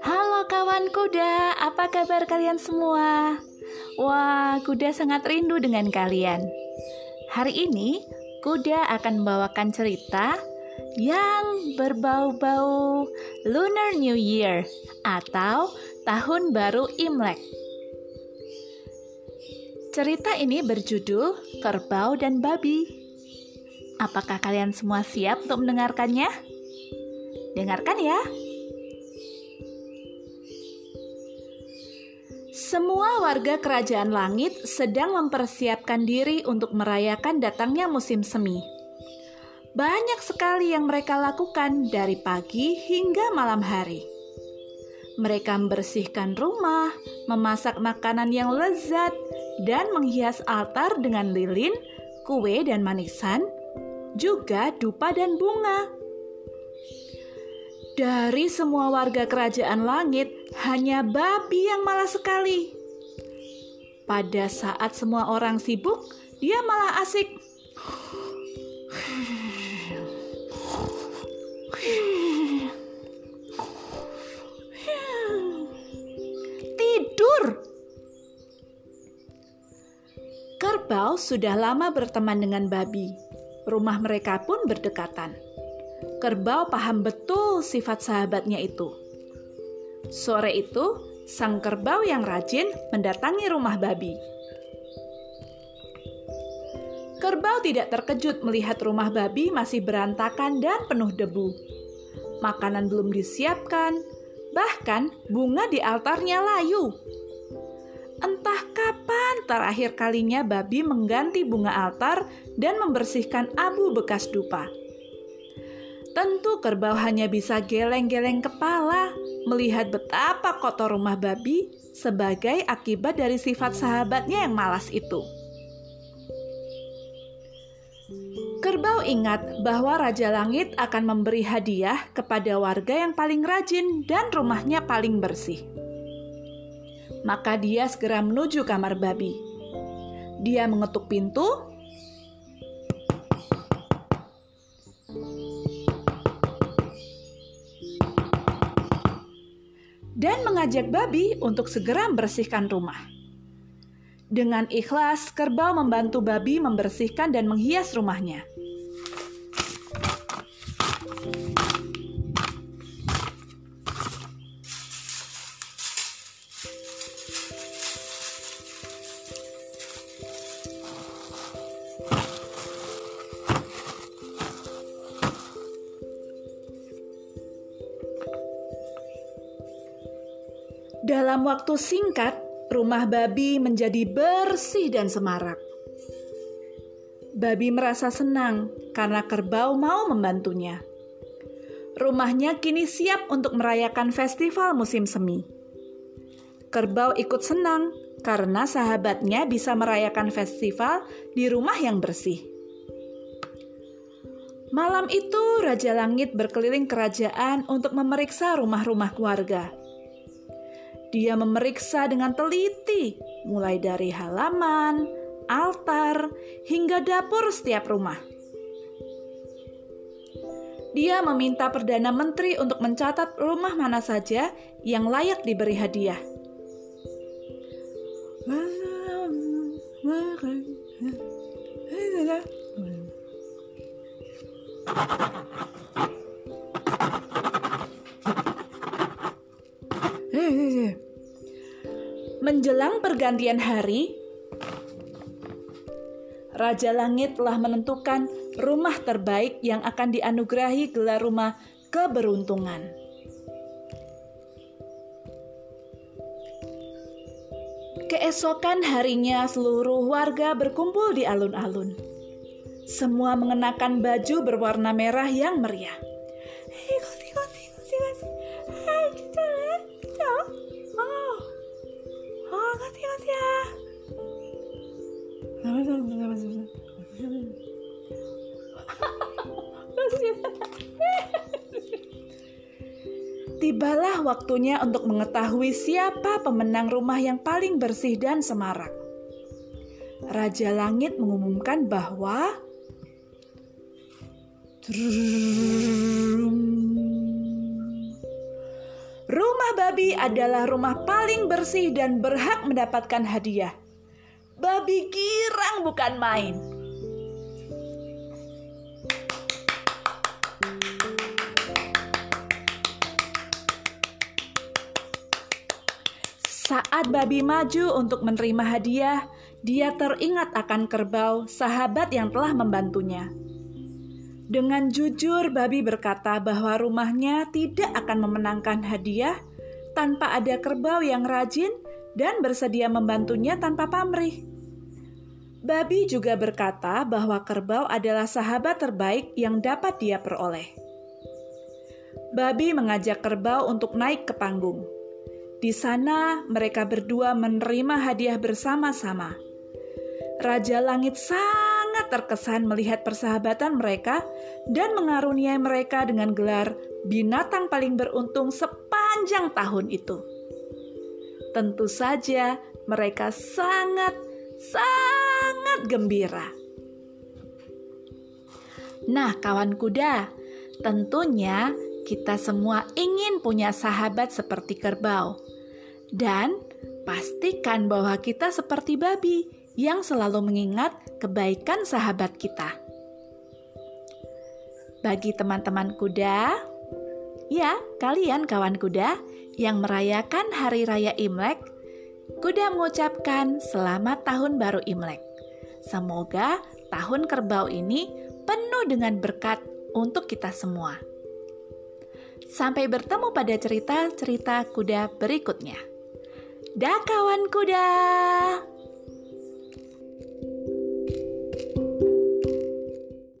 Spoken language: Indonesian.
Halo kawan kuda, apa kabar kalian semua? Wah, kuda sangat rindu dengan kalian. Hari ini, kuda akan membawakan cerita yang berbau-bau Lunar New Year atau Tahun Baru Imlek. Cerita ini berjudul Kerbau dan Babi. Apakah kalian semua siap untuk mendengarkannya? Dengarkan ya. Semua warga kerajaan langit sedang mempersiapkan diri untuk merayakan datangnya musim semi. Banyak sekali yang mereka lakukan dari pagi hingga malam hari. Mereka membersihkan rumah, memasak makanan yang lezat, dan menghias altar dengan lilin, kue, dan manisan, juga dupa dan bunga. Dari semua warga kerajaan langit, hanya babi yang malas sekali. Pada saat semua orang sibuk, dia malah asik. Tidur. Kerbau sudah lama berteman dengan babi. Rumah mereka pun berdekatan. Kerbau paham betul sifat sahabatnya itu. Sore itu, sang kerbau yang rajin mendatangi rumah babi. Kerbau tidak terkejut melihat rumah babi masih berantakan dan penuh debu. Makanan belum disiapkan, bahkan bunga di altarnya layu. Entah kapan terakhir kalinya babi mengganti bunga altar dan membersihkan abu bekas dupa. Tentu kerbau hanya bisa geleng-geleng kepala melihat betapa kotor rumah babi sebagai akibat dari sifat sahabatnya yang malas itu. Kerbau ingat bahwa Raja Langit akan memberi hadiah kepada warga yang paling rajin dan rumahnya paling bersih maka dia segera menuju kamar babi. Dia mengetuk pintu. Dan mengajak babi untuk segera membersihkan rumah. Dengan ikhlas, kerbau membantu babi membersihkan dan menghias rumahnya. Dalam waktu singkat, rumah babi menjadi bersih dan semarak. Babi merasa senang karena kerbau mau membantunya. Rumahnya kini siap untuk merayakan festival musim semi. Kerbau ikut senang karena sahabatnya bisa merayakan festival di rumah yang bersih. Malam itu, Raja Langit berkeliling kerajaan untuk memeriksa rumah-rumah keluarga. Dia memeriksa dengan teliti, mulai dari halaman, altar, hingga dapur setiap rumah. Dia meminta Perdana Menteri untuk mencatat rumah mana saja yang layak diberi hadiah. Menjelang pergantian hari, Raja Langit telah menentukan rumah terbaik yang akan dianugerahi gelar rumah keberuntungan. Keesokan harinya, seluruh warga berkumpul di alun-alun. Semua mengenakan baju berwarna merah yang meriah. Tibalah waktunya untuk mengetahui siapa pemenang rumah yang paling bersih dan semarak. Raja Langit mengumumkan bahwa Rumah babi adalah rumah paling bersih dan berhak mendapatkan hadiah. Babi girang bukan main. Saat babi maju untuk menerima hadiah, dia teringat akan kerbau, sahabat yang telah membantunya. Dengan jujur, babi berkata bahwa rumahnya tidak akan memenangkan hadiah tanpa ada kerbau yang rajin dan bersedia membantunya tanpa pamrih. Babi juga berkata bahwa kerbau adalah sahabat terbaik yang dapat dia peroleh. Babi mengajak kerbau untuk naik ke panggung. Di sana, mereka berdua menerima hadiah bersama-sama. Raja Langit sangat terkesan melihat persahabatan mereka dan mengaruniai mereka dengan gelar binatang paling beruntung sepanjang tahun itu. Tentu saja, mereka sangat, sangat gembira. Nah, kawan kuda, tentunya kita semua ingin punya sahabat seperti kerbau. Dan pastikan bahwa kita seperti babi yang selalu mengingat kebaikan sahabat kita. Bagi teman-teman kuda, ya, kalian kawan kuda yang merayakan hari raya Imlek, kuda mengucapkan selamat tahun baru Imlek. Semoga tahun kerbau ini penuh dengan berkat untuk kita semua. Sampai bertemu pada cerita-cerita kuda berikutnya. Dah kawan kuda.